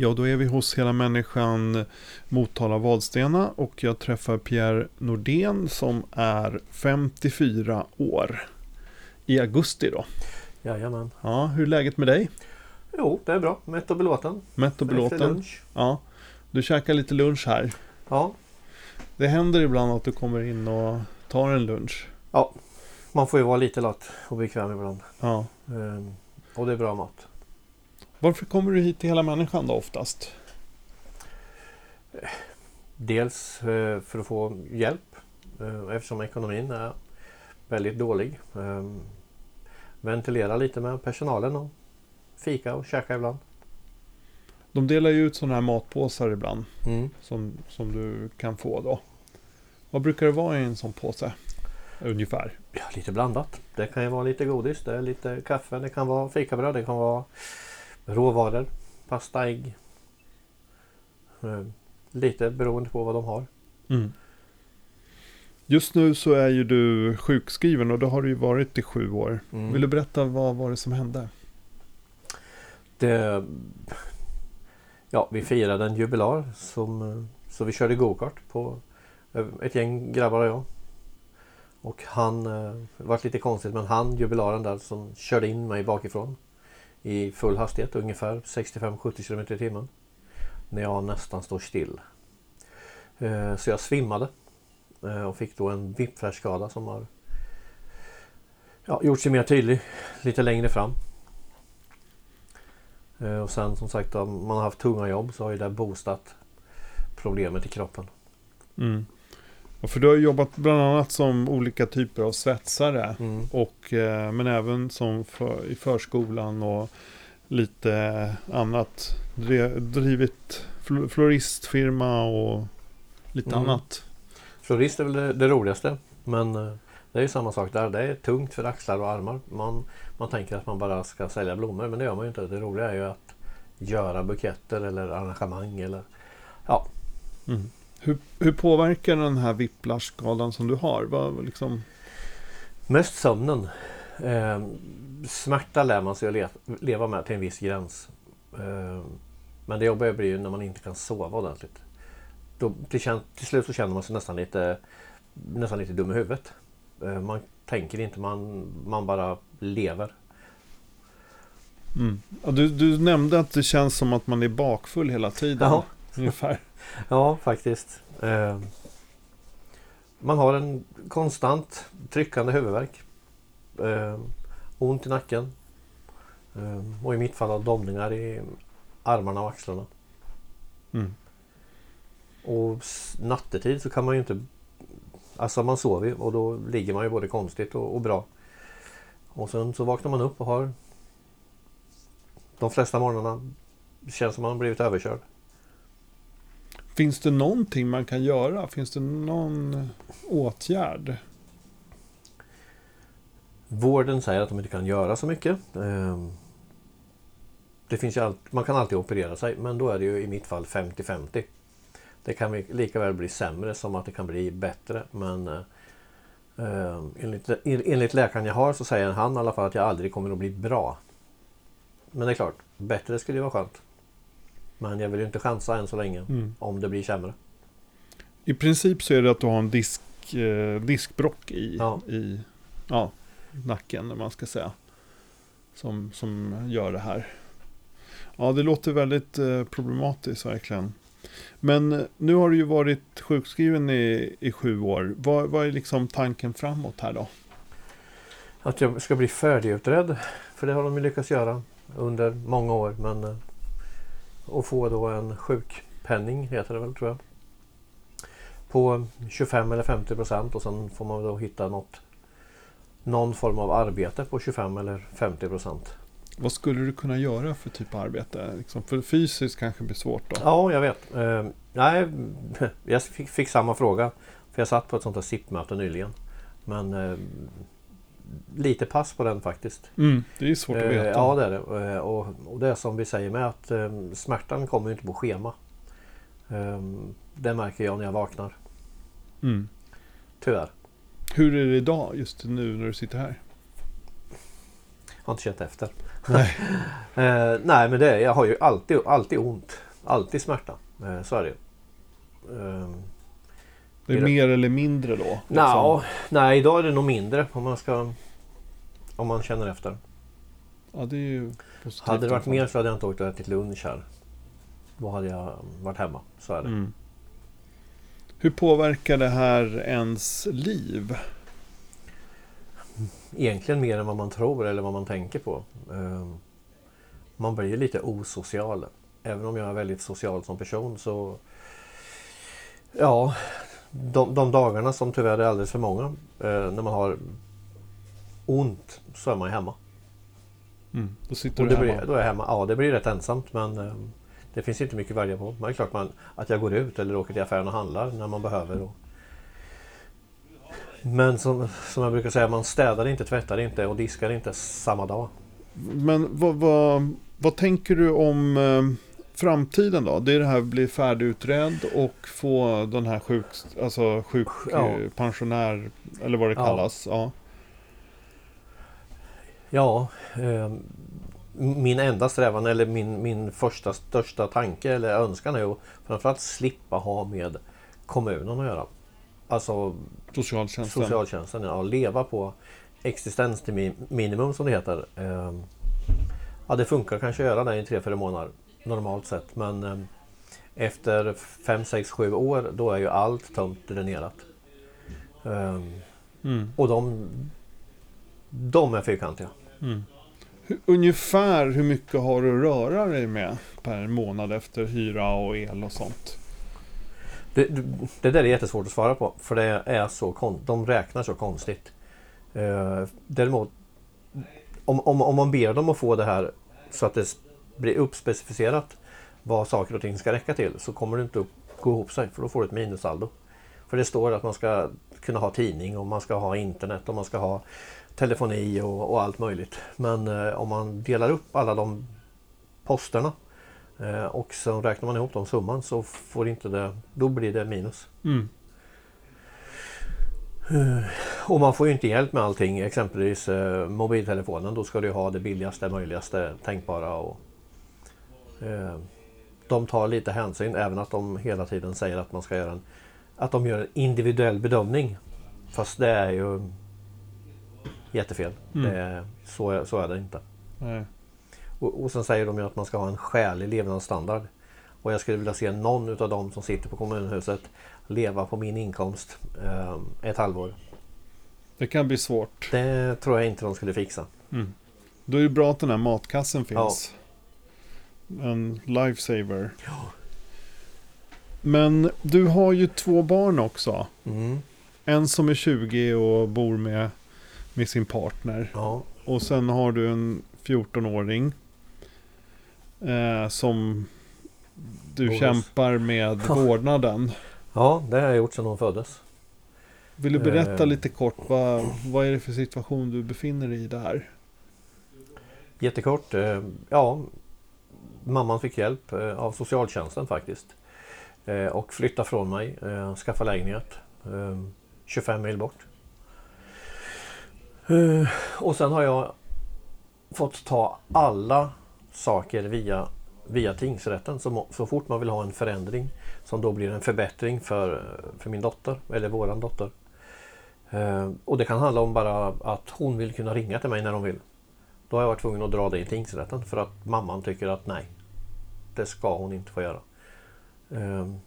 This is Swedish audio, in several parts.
Ja, då är vi hos Hela Människan Motala Vadstena och jag träffar Pierre Nordén som är 54 år. I augusti då. Jajamän. Ja, hur är läget med dig? Jo, det är bra. Mätt och belåten. Mätt och belåten? lunch. Ja. Du käkar lite lunch här. Ja, Det händer ibland att du kommer in och tar en lunch. man får ju vara lite lat och bekväm ibland. Ja. Ehm, och det är bra mat. Varför kommer du hit till Hela Människan då oftast? Dels eh, för att få hjälp eh, eftersom ekonomin är väldigt dålig. Ehm, ventilera lite med personalen och fika och käka ibland. De delar ju ut sådana här matpåsar ibland Mm. som, som du kan få då. Vad brukar det vara i en sån påse? Ungefär. Ja, lite blandat. Det kan ju vara lite godis, det är lite kaffe, det kan vara fikabröd, det kan vara råvaror, pasta, ägg. Ehm, lite beroende på vad de har. Mm. Just nu så är ju du sjukskriven och det har du ju varit i sju år. Mm. Vill du berätta vad var det som hände? Det, ja, vi firade en jubilar som, eh, så vi körde gokart på eh, ett gäng grabbar och jag. Och han, eh, det var lite konstigt men han, jubilaren där som körde in mig bakifrån i full hastighet ungefär 65-70 km i timmen. När jag nästan står still. Eh, Så jag svimmade eh, och fick då en whipflash-skada som har ja, gjort sig mer tydlig lite längre fram. Eh, Och sen som sagt om man har haft tunga jobb så har ju det boostat problemet i kroppen. Mm. Och för du har jobbat bland annat som olika typer av svetsare. Mm. Och, eh, men även som för, i förskolan och lite annat. Drivit fl- floristfirma och lite Mm. annat. Florist är väl det, det roligaste. Men eh, det är ju samma sak där. Det är tungt för axlar och armar. Man, man tänker att man bara ska sälja blommor men det gör man ju inte. Det roliga är ju att göra buketter eller arrangemang eller Mm. Hur, hur påverkar den här whiplash-skadan som du har? Vad, liksom, Mest sömnen. Eh, smärta lär man sig att le- leva med till en viss gräns. Eh, men det jobbiga blir ju när man inte kan sova ordentligt. Då, till, till slut så känner man sig nästan lite, nästan lite dum i huvudet. Eh, man tänker inte, man, man bara lever. mm. ja, du, du nämnde att det känns som att man är bakfull hela tiden. Ja. Ungefär. Ja, faktiskt. Eh, man har en konstant tryckande huvudvärk. Eh, ont i nacken. Eh, och i mitt fall domningar i armarna och axlarna. Mm. Och nattetid så kan man ju inte... Alltså man sover ju och då ligger man ju både konstigt och, och bra. Och sen så vaknar man upp och har... De flesta morgnarna känns som man blivit överkörd. Finns det någonting man kan göra? Finns det någon åtgärd? Vården säger att de inte kan göra så mycket. Ehm, det finns ju allt, man kan alltid operera sig men då är det ju i mitt fall 50-50. Det kan lika väl bli sämre som att det kan bli bättre men eh, ehm, enligt, enligt läkaren jag har så säger han i alla fall att jag aldrig kommer att bli bra. Men det är klart, bättre skulle ju vara skönt. Men jag vill ju inte chansa än så länge Mm. om det blir sämre. I princip så är det att du har en disk, eh, diskbrock i, Ja. i ja, nacken, eller man ska säga. Som, som gör det här. Ja, det låter väldigt eh, problematiskt verkligen. Men eh, nu har du ju varit sjukskriven i, i sju år. Vad, vad är liksom tanken framåt här då? Att jag ska bli färdigutredd. För det har de ju lyckats göra under många år. Men, eh, och få då en sjukpenning heter det väl tror jag. På 25 eller 50 procent och sen får man då hitta något, någon form av arbete på 25 eller 50 procent. Vad skulle du kunna göra för typ av arbete? Liksom, för fysiskt kanske blir svårt då. Ja, jag vet. Eh, nej, jag fick, fick samma fråga. För jag satt på ett sånt här SIP-möte nyligen. Men eh, lite pass på den faktiskt. Mm, det är svårt att Eh, veta. Ja det är det. Eh, Och, och det är som vi säger med att eh, smärtan kommer inte på schema. Det märker jag när jag vaknar. Mm. Tyvärr. Hur är det idag, just nu när du sitter här? Har inte känt efter. Nej. Eh, nej men det, jag har ju alltid, alltid ont. Alltid smärta. Eh, så är det ju. Eh, Det är Är det- mer eller mindre då? liksom? Nja, nej idag är det nog mindre om man ska om man känner efter. Ja, det är ju positivt. Hade det varit mer så hade jag inte åkt och ätit lunch här. Då hade jag varit hemma. Så är det. Mm. Hur påverkar det här ens liv? Egentligen mer än vad man tror eller vad man tänker på. Eh, Man blir ju lite osocial. Även om jag är väldigt social som person så... Ja, de, de dagarna som tyvärr är alldeles för många. eh, När man har ont så är man ju hemma. Mm. Då sitter Och du hemma. blir, då är jag hemma. Ja, det blir rätt ensamt men eh, det finns inte mycket att välja på. Men det är klart man, att jag går ut eller åker till affären och handlar när man behöver. Och... Men som, som jag brukar säga, man städar inte, tvättar inte och diskar inte samma dag. Men vad, vad, vad tänker du om eh, framtiden då? Det är det här att bli färdigutredd och få den här sjuk, alltså sjuk Ja. eh, pensionär eller vad det Ja. kallas. Ja. Ja, eh, min enda strävan eller min, min första största tanke eller önskan är att framförallt slippa ha med kommunen att göra. Alltså Socialtjänsten. socialtjänsten, ja, leva på existens till mi- minimum som det heter. Eh, Ja, det funkar kanske att göra det i tre, fyra månader normalt sett. Men eh, efter fem, sex, sju år då är ju allt tömt dränerat. Eh, Mm. och de, de är fyrkantiga. Mm. Ungefär hur mycket har du att röra dig med per månad efter hyra och el och sånt? Det, det, där är jättesvårt att svara på för det är så de räknar så konstigt. Eh, däremot om, om, om man ber dem att få det här så att det blir uppspecificerat vad saker och ting ska räcka till så kommer det inte att gå ihop sig för då får du ett minussaldo. För det står att man ska kunna ha tidning och man ska ha internet och man ska ha telefoni och, och allt möjligt. Men eh, om man delar upp alla de posterna eh, och så räknar man ihop de summan så får inte det, då blir det minus. Mm. Och man får ju inte hjälp med allting, exempelvis eh, mobiltelefonen. Då ska du ha det billigaste, möjligaste, tänkbara. Och, eh, de tar lite hänsyn, även att de hela tiden säger att man ska göra en, att de gör en individuell bedömning. Fast det är ju jättefel. Mm. Det så, är- så är det inte. Nej. Och, och sen säger de ju att man ska ha en skälig levnadsstandard. Och jag skulle vilja se någon utav dem som sitter på kommunhuset leva på min inkomst eh, ett halvår. Det kan bli svårt. Det tror jag inte de skulle fixa. Mm. Då är det bra att den här matkassen finns. En lifesaver. Men du har ju två barn också. Mm. En som är 20 och bor med, med sin partner. Ja. Och sen har du en 14-åring. Eh, som du Boris. kämpar med vårdnaden. ja, det har jag gjort sedan hon föddes. Vill du berätta Eh. lite kort vad, vad är det för situation du befinner dig i där? Jättekort. Eh, ja, mamman fick hjälp eh, av socialtjänsten faktiskt. Eh, och flytta från mig, skaffade skaffa lägenhet. 25 mil bort. Och sen har jag fått ta alla saker via, via tingsrätten. Så, så fort man vill ha en förändring som då blir en förbättring för, för min dotter eller våran dotter. Och det kan handla om bara att hon vill kunna ringa till mig när hon vill. Då har jag varit tvungen att dra det i tingsrätten för att mamman tycker att nej, det ska hon inte få göra. Ehm,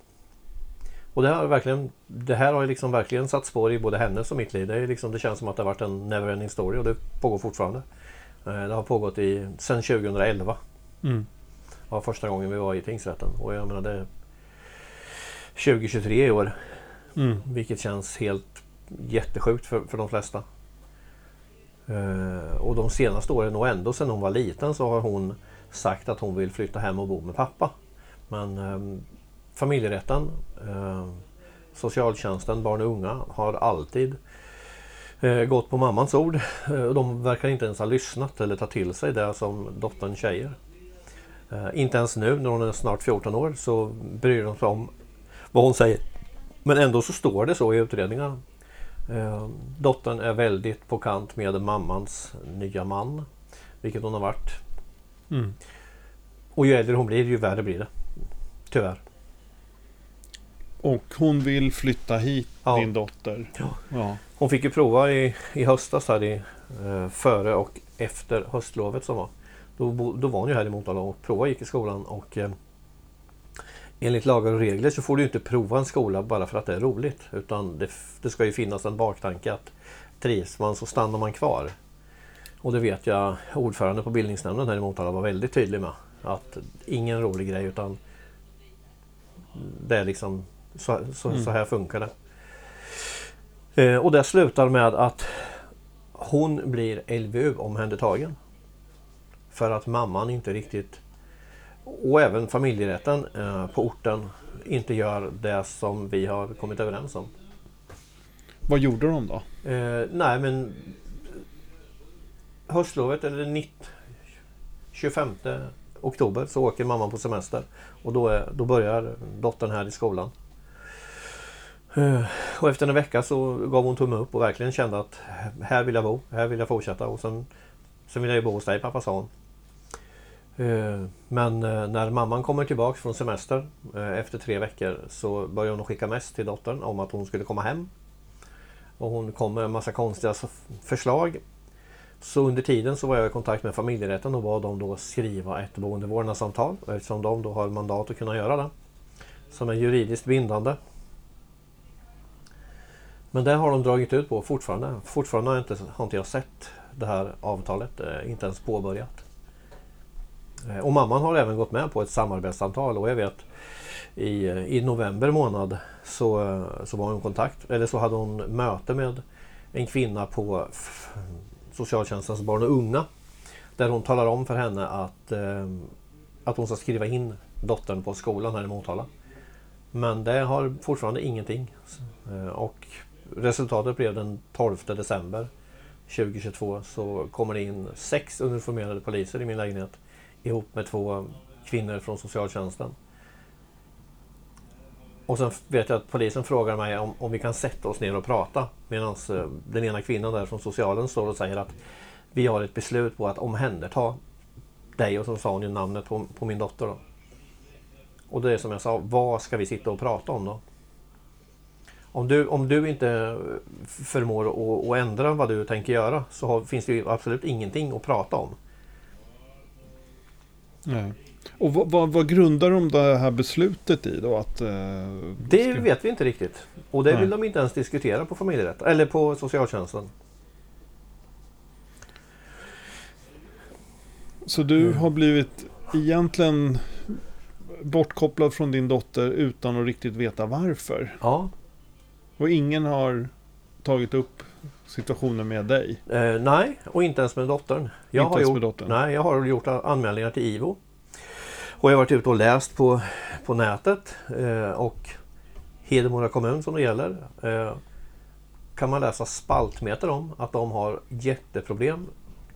och det, har verkligen, det här har ju liksom verkligen satt spår i både hennes och mitt liv. Det, liksom, det känns som att det har varit en neverending story och det pågår fortfarande. Eh, det har pågått i, sedan 2011. Mm. var första gången vi var i tingsrätten. Och jag menar det är 2023 i år. Mm. Vilket känns helt jättesjukt för, för de flesta. Eh, och de senaste åren och ändå sedan hon var liten så har hon sagt att hon vill flytta hem och bo med pappa. Men eh, familjerätten eh, socialtjänsten, barn och unga, har alltid eh, gått på mammans ord. Eh, de verkar inte ens ha lyssnat eller ta till sig det som dottern säger. Eh, inte ens nu när hon är snart 14 år så bryr de sig om vad hon säger. Men ändå så står det så i utredningarna. Eh, dottern är väldigt på kant med mammans nya man. Vilket hon har varit. Mm. Och ju äldre hon blir ju värre blir det. Tyvärr. Och hon vill flytta hit, Ja. din dotter. Ja. Ja. Hon fick ju prova i, i höstas här i, eh, före och efter höstlovet som var. Då, då var hon ju här i Motala och provade gick i skolan och eh, enligt lagar och regler så får du inte prova en skola bara för att det är roligt. Utan det, det ska ju finnas en baktanke att trivs man så stannar man kvar. Och det vet jag ordförande på bildningsnämnden här i Motala var väldigt tydlig med. Att ingen rolig grej utan det är liksom så, så, Mm. så här funkar det. Eh, och det slutar med att hon blir LVU-omhändertagen. För att mamman inte riktigt och även familjerätten eh, på orten inte gör det som vi har kommit överens om. Vad gjorde de då? Eh, nej men höstlovet eller 19, 25 oktober så åker mamman på semester. Och då, är, då börjar dottern här i skolan. Eh, och efter en vecka så gav hon tumme upp och verkligen kände att här vill jag bo, här vill jag fortsätta. Och sen, sen vill jag ju bo hos dig pappa sa hon. Eh, men eh, när mamman kommer tillbaks från semester efter tre veckor så börjar hon skicka mess till dottern om att hon skulle komma hem. Och hon kom med en massa konstiga förslag. Så under tiden så var jag i kontakt med familjerätten och bad dem då skriva ett boendevårdnadsavtal eftersom de då har mandat att kunna göra det. Som är juridiskt bindande. Men det har de dragit ut på fortfarande. Fortfarande har, jag inte, har inte jag sett det här avtalet, eh, inte ens påbörjat. Eh, och mamman har även gått med på ett samarbetssamtal och jag vet i, i november månad så, eh, så var hon i kontakt, eller så hade hon möte med en kvinna på socialtjänstens barn och unga. Där hon talar om för henne att, eh, att hon ska skriva in dottern på skolan här i Motala. Men det har fortfarande ingenting. Eh, Och resultatet blev den 12 december 2022 så kommer det in sex uniformerade poliser i min lägenhet ihop med två kvinnor från socialtjänsten. Och sen vet jag att polisen frågar mig om, om vi kan sätta oss ner och prata. Medan eh, den ena kvinnan där från socialen står och säger att vi har ett beslut på att omhänderta dig. Och så sa hon ju namnet på, på min dotter. Då. Och det är som jag sa, vad ska vi sitta och prata om då? Om du, om du inte eh, förmår att, att ändra vad du tänker göra så har, finns det ju absolut ingenting att prata om. Nej. Och vad, vad, vad grundar de det här beslutet i då? Att, eh, Det ska- vet vi inte riktigt. Och det Nej. vill de inte ens diskutera på familjerätt eller på socialtjänsten. Så du Mm. har blivit egentligen bortkopplad från din dotter utan att riktigt veta varför. Ja, Och ingen har tagit upp situationen med dig. eh, nej, och inte ens med dottern. Jag Inte har ens gjort, med dottern. Nej, jag har gjort anmälningar till IVO. Och jag har varit ute och läst på, på nätet. Eh, och Hedemora kommun som det gäller eh, kan man läsa spaltmeter om att de har jätteproblem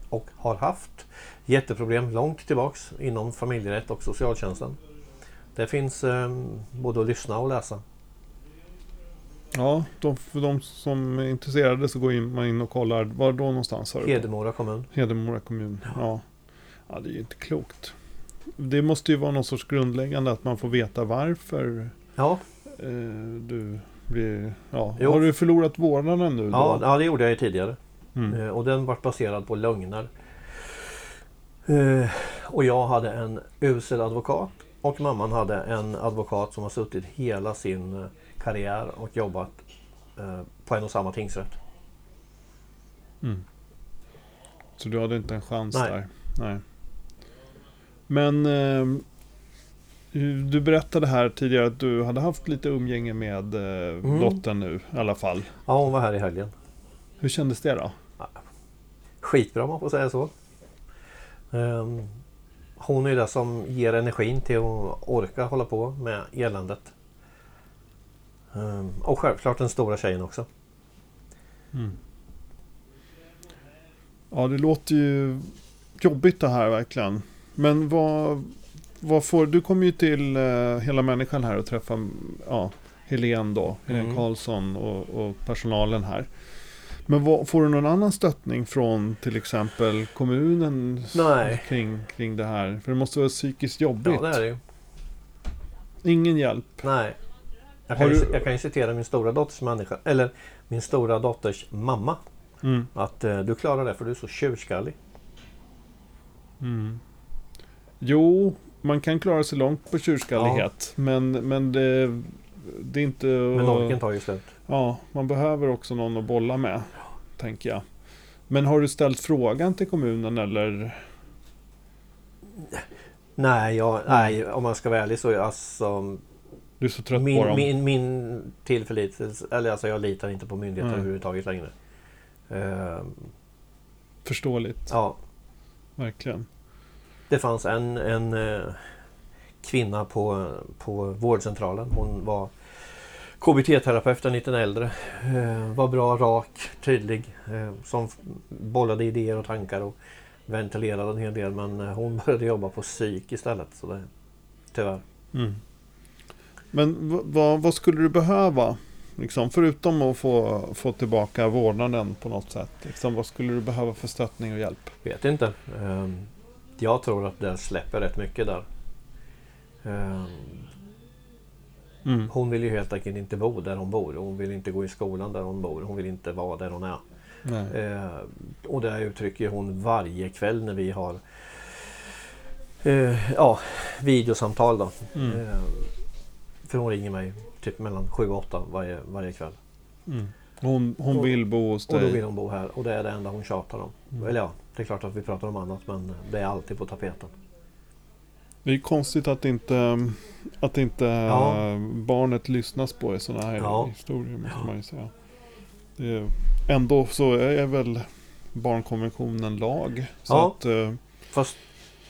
och har haft jätteproblem långt tillbaks inom familjerätt och socialtjänsten. Det finns eh, både att lyssna och läsa. Ja, de, för de som är intresserade så går in, man in och kollar. Var då någonstans? Har? Hedemora kommun. Hedemora kommun. Ja. ja, det är ju inte klokt. Det måste ju vara någon sorts grundläggande att man får veta varför Ja, eh, du blir... Ja. Jo. Har du förlorat vårdnaden nu ja, då? ja, det gjorde jag ju tidigare. Mm. Eh, Och den var baserad på lögner. Eh, Och jag hade en usel advokat och mamman hade en advokat som har suttit hela sin eh, karriär och jobbat eh, på en och samma tingsrätt. Mm. Så du hade inte en chans Nej. där? Nej. Men eh, du berättade här tidigare att du hade haft lite umgänge med eh, Mm. dottern nu i alla fall. Ja, hon var här i helgen. Hur kändes det då? Skitbra om man får säga så. Ehm, Hon är det som ger energin till att orka hålla på med eländet. Ehm, och självklart den stora tjejen också. Mm. Ja, det låter ju jobbigt det här verkligen. Men vad, vad får, du kommer ju till uh, Hela Människan här och träffar ja, Helene då, Helene Mm. Karlsson och, och personalen här. Men vad, får du någon annan stöttning från till exempel kommunen Nej. Kring, kring det här? För det måste vara psykiskt jobbigt. Ja, det är det ju. Ingen hjälp. Nej. Jag kan, ju, du- jag kan ju citera min stora dotters människa, eller min stora dotters mamma. Mm. Att eh, du klarar det för du är så tjurskallig. Mm. Jo, man kan klara sig långt på tjurskallighet. Men, men det, det är inte... Men orken tar ju slut. Ja, man behöver också någon att bolla med. Tänker jag. Men har du ställt frågan till kommunen eller? Nej, jag, nej, om man ska vara ärlig så är alltså Du är så trött på min, dem? min, min tillförlitelse, eller alltså jag litar inte på myndigheter Nej. överhuvudtaget längre. Eh, Förståeligt, ja, verkligen. Det fanns en, en eh, kvinna på, på vårdcentralen. Hon var KBT-terapeut, en liten äldre. Eh, var bra, rak, tydlig. Eh, som bollade idéer och tankar och ventilerade en hel del. Men hon började jobba på psyk istället. Så det, tyvärr. Mm. Men vad, vad skulle du behöva? Liksom, förutom att få, få tillbaka vårdnaden på något sätt. Liksom, vad skulle du behöva för stöttning och hjälp? Vet inte. Eh, jag tror att det släpper rätt mycket där. Eh, Mm. hon vill ju helt enkelt inte bo där hon bor. Hon vill inte gå i skolan där hon bor. Hon vill inte vara där hon är. Eh, och det uttrycker hon varje kväll när vi har eh, ja, videosamtal. Då. Mm. Eh, för hon ringer mig typ mellan 7 och 8 varje, varje kväll. Mm. Hon, hon Och- vill bo hos Och då dig? vill hon bo här och det är det enda hon tjatar om. Mm. Eller ja, det är klart att vi pratar om annat men det är alltid på tapeten. Det är konstigt att inte, att inte Ja. barnet lyssnas på i sådana här Ja. historier måste Ja. man säga. Är, ändå så är väl barnkonventionen lag. Så Ja. att, eh, Fast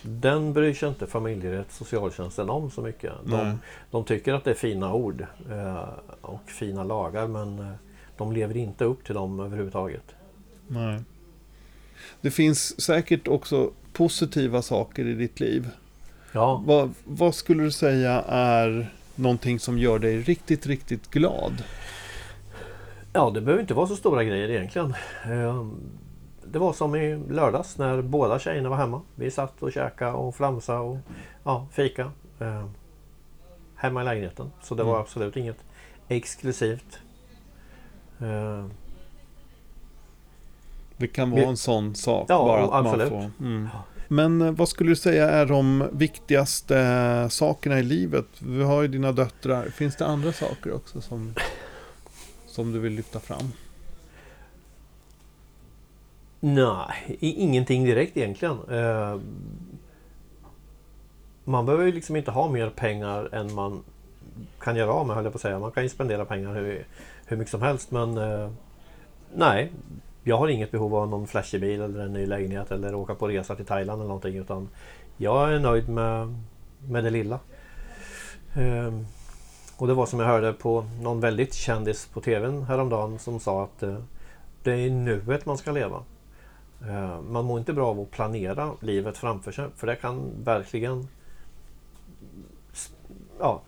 den bryr sig inte familjerätt socialtjänsten om så mycket. De, de tycker att det är fina ord eh, och fina lagar men eh, de lever inte upp till dem överhuvudtaget. nej. Det finns säkert också positiva saker i ditt liv. Ja, Vad, vad skulle du säga är någonting som gör dig riktigt, riktigt glad? ja det behöver inte vara så stora grejer egentligen. Eh, det var som i lördags när båda tjejerna var hemma. Vi satt och käkade och flamsade och ja, fika. Eh, hemma i lägenheten. Så det var Mm. absolut inget exklusivt. Eh, Det kan vara en sån sak. Ja, bara att absolut. Man får, mm. Men eh, vad skulle du säga är de viktigaste sakerna i livet? Vi har ju dina döttrar. Finns det andra saker också som, som du vill lyfta fram? Nej, ingenting direkt egentligen. Eh, man behöver ju liksom inte ha mer pengar än man kan göra av med höll jag på att säga. Man kan ju spendera pengar hur, hur mycket som helst men eh, nej. Jag har inget behov av någon flashig bil eller en ny lägenhet eller åka på resa till Thailand eller någonting utan jag är nöjd med, med det lilla. Ehm, och det var som jag hörde på någon väldigt kändis på TVn häromdagen som sa att eh, det är i nuet man ska leva. Ehm, Man mår inte bra av att planera livet framför sig för det kan verkligen ja,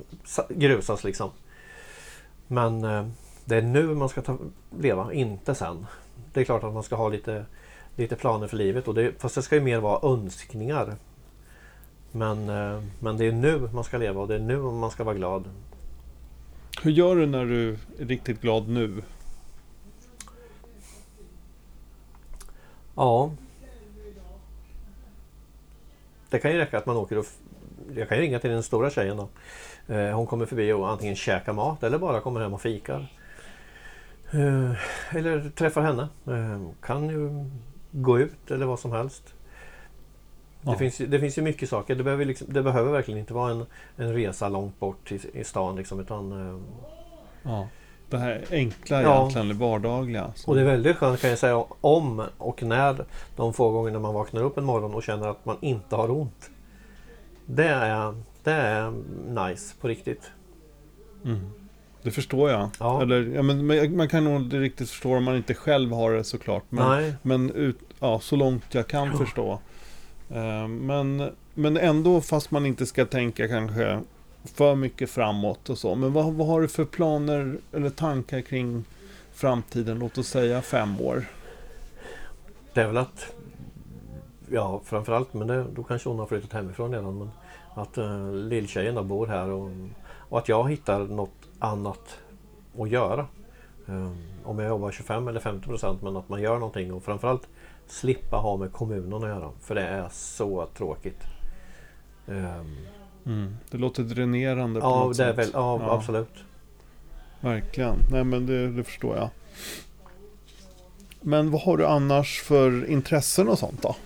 grusas liksom. Men eh, det är nu man ska ta, leva, inte sen. Det är klart att man ska ha lite, lite planer för livet och det, fast det ska ju mer vara önskningar. Men, eh, men det är nu man ska leva och det är nu man ska vara glad. Hur gör du när du är riktigt glad nu? Ja. Det kan ju räcka att man åker och... Jag kan ju ringa till den stora tjejen då. Eh, Hon kommer förbi och antingen käkar mat eller bara kommer hem och fikar. Eh, Eller träffar henne. Eh, Kan ju gå ut eller vad som helst. Ja. Det, finns, det finns ju mycket saker. Det behöver, liksom, det behöver verkligen inte vara en, en resa långt bort i, i stan liksom, utan eh, Ja. Det här enkla Ja. egentligen, det vardagliga. Och det är väldigt skönt kan jag säga om och när de få gångerna man vaknar upp en morgon och känner att man inte har ont. Det är, det är nice på riktigt. Mm. Det förstår jag. Ja. Eller, ja, men, man kan nog inte riktigt förstå om man inte själv har det såklart. Men, Nej, men ut, ja, så långt jag kan Ja. förstå. Eh, men, men ändå, fast man inte ska tänka kanske för mycket framåt och så. Men vad, vad har du för planer eller tankar kring framtiden? Låt oss säga fem år. det är väl att Ja framförallt men det, då kanske hon har flyttat hemifrån redan men Att uh, lilltjejen bor här och, och att jag hittar något annat att göra. Eh, om jag jobbar 25 eller 50 procent men att man gör någonting och framförallt slippa ha med kommunen att göra. För det är så tråkigt. Eh, Mm. Det låter dränerande på ja, något det är sätt. väl, ja, Ja. absolut. Verkligen. Nej men det, det förstår jag. Men vad har du annars för intressen och sånt då?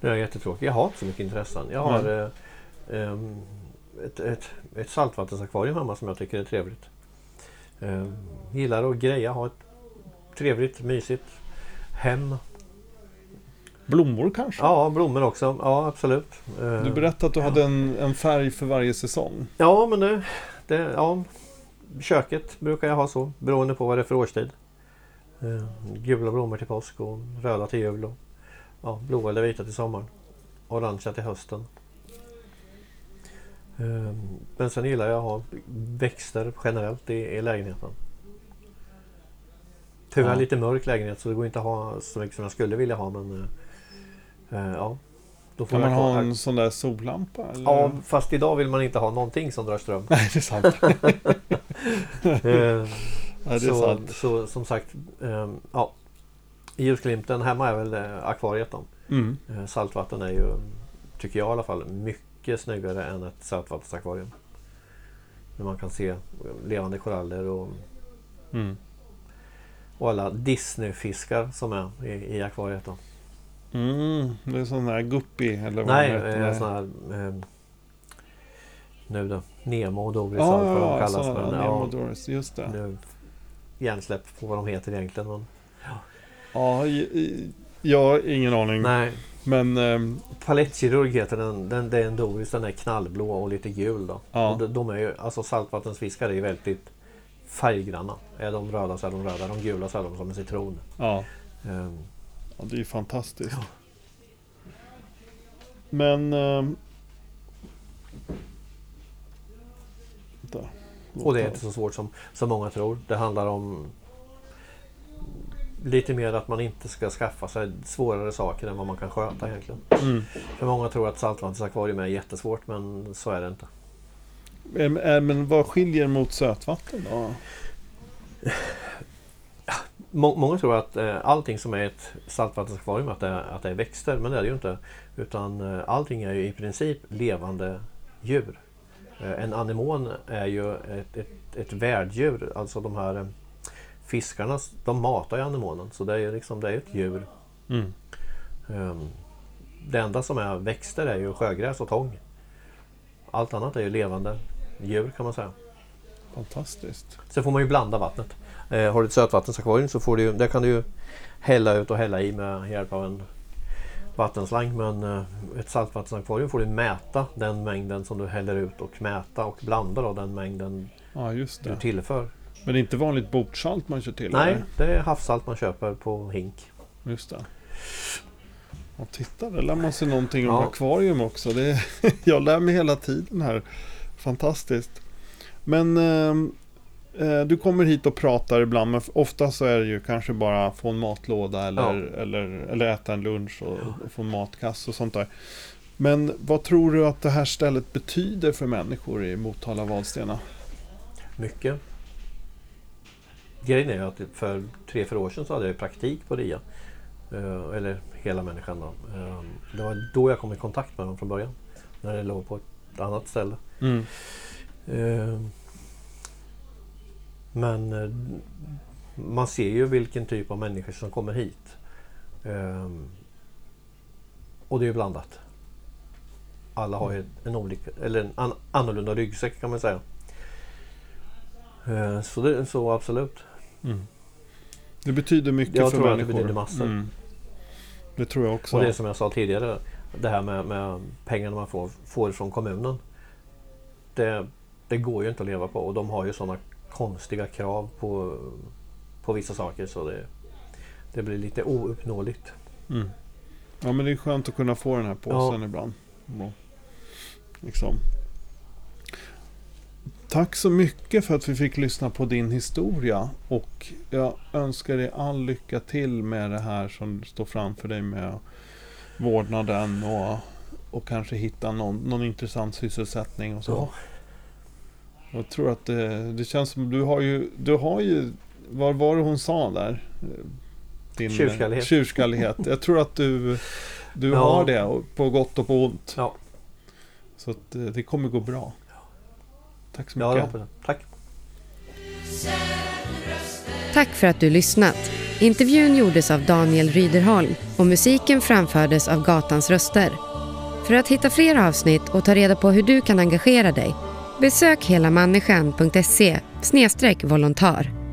Det är jättetråkigt. Jag har inte så mycket intressen. Jag har eh, ehm, ett, ett, ett saltvattensakvarium hemma som jag tycker är trevligt. Eh, gillar att greja, ha ett trevligt, mysigt hem. Blommor kanske? Ja, blommor också. Ja, absolut. Eh, Du berättade att du hade en, en färg för varje säsong. Ja, men det, det... Ja, köket brukar jag ha så, beroende på vad det är för årstid. Eh, gula blommor till påsk och röda till jul. Och, ja, blåa eller vita till sommaren. Orangea till hösten. Eh, men sen gillar jag att ha växter generellt i, i lägenheten. Tyvärr Ja. lite mörk lägenhet så det går inte att ha så mycket som jag skulle vilja ha men eh, eh, ja. Då får Kan man ha en sån där sollampa? Eller? Ja, fast idag vill man inte ha någonting som drar ström. Nej, det är sant. Eh, Ja, det är så, sant. så som sagt, eh, ja. Ljusglimten hemma är väl eh, akvariet då. Mm. Saltvatten är ju, tycker jag i alla fall, mycket snyggare än ett sötvattensakvarium. Där man kan se levande koraller och, Mm. och alla Disneyfiskar som är i, i akvariet då. Mm. Det är sån här guppy eller vad Nej, det heter. eh, sån här eh, nu då, Nemo och Doris Ja, allt vad de ja, kallas. men, ja, Nemo Doris, just det. nu hjärnsläpp på vad de heter egentligen. Men, Ja, i- jag har ingen aning. nej, Men ehm, Palettkirurg heter den. den. Det är en Doris. Den är knallblå och lite gul då. Ja. Och de, de är ju, alltså saltvattensfiskar är ju väldigt färggranna. Är de röda så är de röda. De gula så är de som en citron. ja, Ehm, ja, det är ju fantastiskt. Men... ehm, och det är inte så svårt som, som många tror. Det handlar om lite mer att man inte ska skaffa sig svårare saker än vad man kan sköta egentligen. Mm. För många tror att saltvattensakvarium är jättesvårt men så är det inte. Men vad skiljer mot sötvatten då? Må- Många tror att eh, allting som är ett saltvattensakvarium att det, är- att det är växter, men det är det ju inte. Utan eh, allting är ju i princip levande djur. Eh, en anemon är ju ett, ett, ett värddjur, alltså de här fiskarna, de matar ju anemonen. Så det är liksom, det är ett djur. Mm. Ehm, det enda som är växter är ju sjögräs och tång. Allt annat är ju levande djur kan man säga. Fantastiskt. Sen får man ju blanda vattnet. Eh, har du ett sötvattensakvarium så får du, där kan du ju hälla ut och hälla i med hjälp av en vattenslang. Men eh, ett saltvattensakvarium får du mäta den mängden som du häller ut och mäta och blanda då den mängden Ja, du tillför. Men det är inte vanligt bordsalt man kör till? Nej, eller? det är havssalt man köper på hink. Just det. Och titta, där lär man sig någonting om Ja. akvarium också. Det, jag lär mig hela tiden här. Fantastiskt. Men ehm, eh, du kommer hit och pratar ibland, men ofta så är det ju kanske bara få en matlåda eller, eller, eller äta en lunch och, och få en matkasse och sånt där. Men vad tror du att det här stället betyder för människor i Motala Vadstena? Mycket. Grejen är att för tre, fyra år sedan så hade jag praktik på RIA. Eh, eller hela människan då. Eh, det var då jag kom i kontakt med dem från början. När det låg på ett annat ställe. Mm. Eh, Men eh, man ser ju vilken typ av människor som kommer hit. Eh, Och det är ju blandat. Alla har ju en, olika, eller en an, annorlunda ryggsäck kan man säga. Så, det, så absolut. Mm. Det betyder mycket Jag för tror att det människor. betyder massor. Mm. Det tror jag också. Och det är som jag sa tidigare. Det här med, med pengarna man får, får från kommunen. Det det går ju inte att leva på och de har ju sådana konstiga krav på, på vissa saker så det, det blir lite ouppnåeligt. Mm. Ja men det är skönt att kunna få den här påsen Ja. ibland. Liksom. Tack så mycket för att vi fick lyssna på din historia. Och jag önskar dig all lycka till med det här som står framför dig med vårdnaden och, och kanske hitta någon, någon intressant sysselsättning och så. Ja. Jag tror att det, det känns som du har ju, du har ju, vad var det hon sa där? Din Tjurskallighet. tjurskallighet. Jag tror att du, du Ja. har det på gott och på ont. Ja. Så att eh, det kommer gå bra. Tack så Ja, jag mycket. hoppas det. Tack. Tack för att du lyssnat. Intervjun gjordes av Daniel Ryderholm och musiken framfördes av Gatans röster. För att hitta fler avsnitt och ta reda på hur du kan engagera dig, besök helamänniskan.se volontär.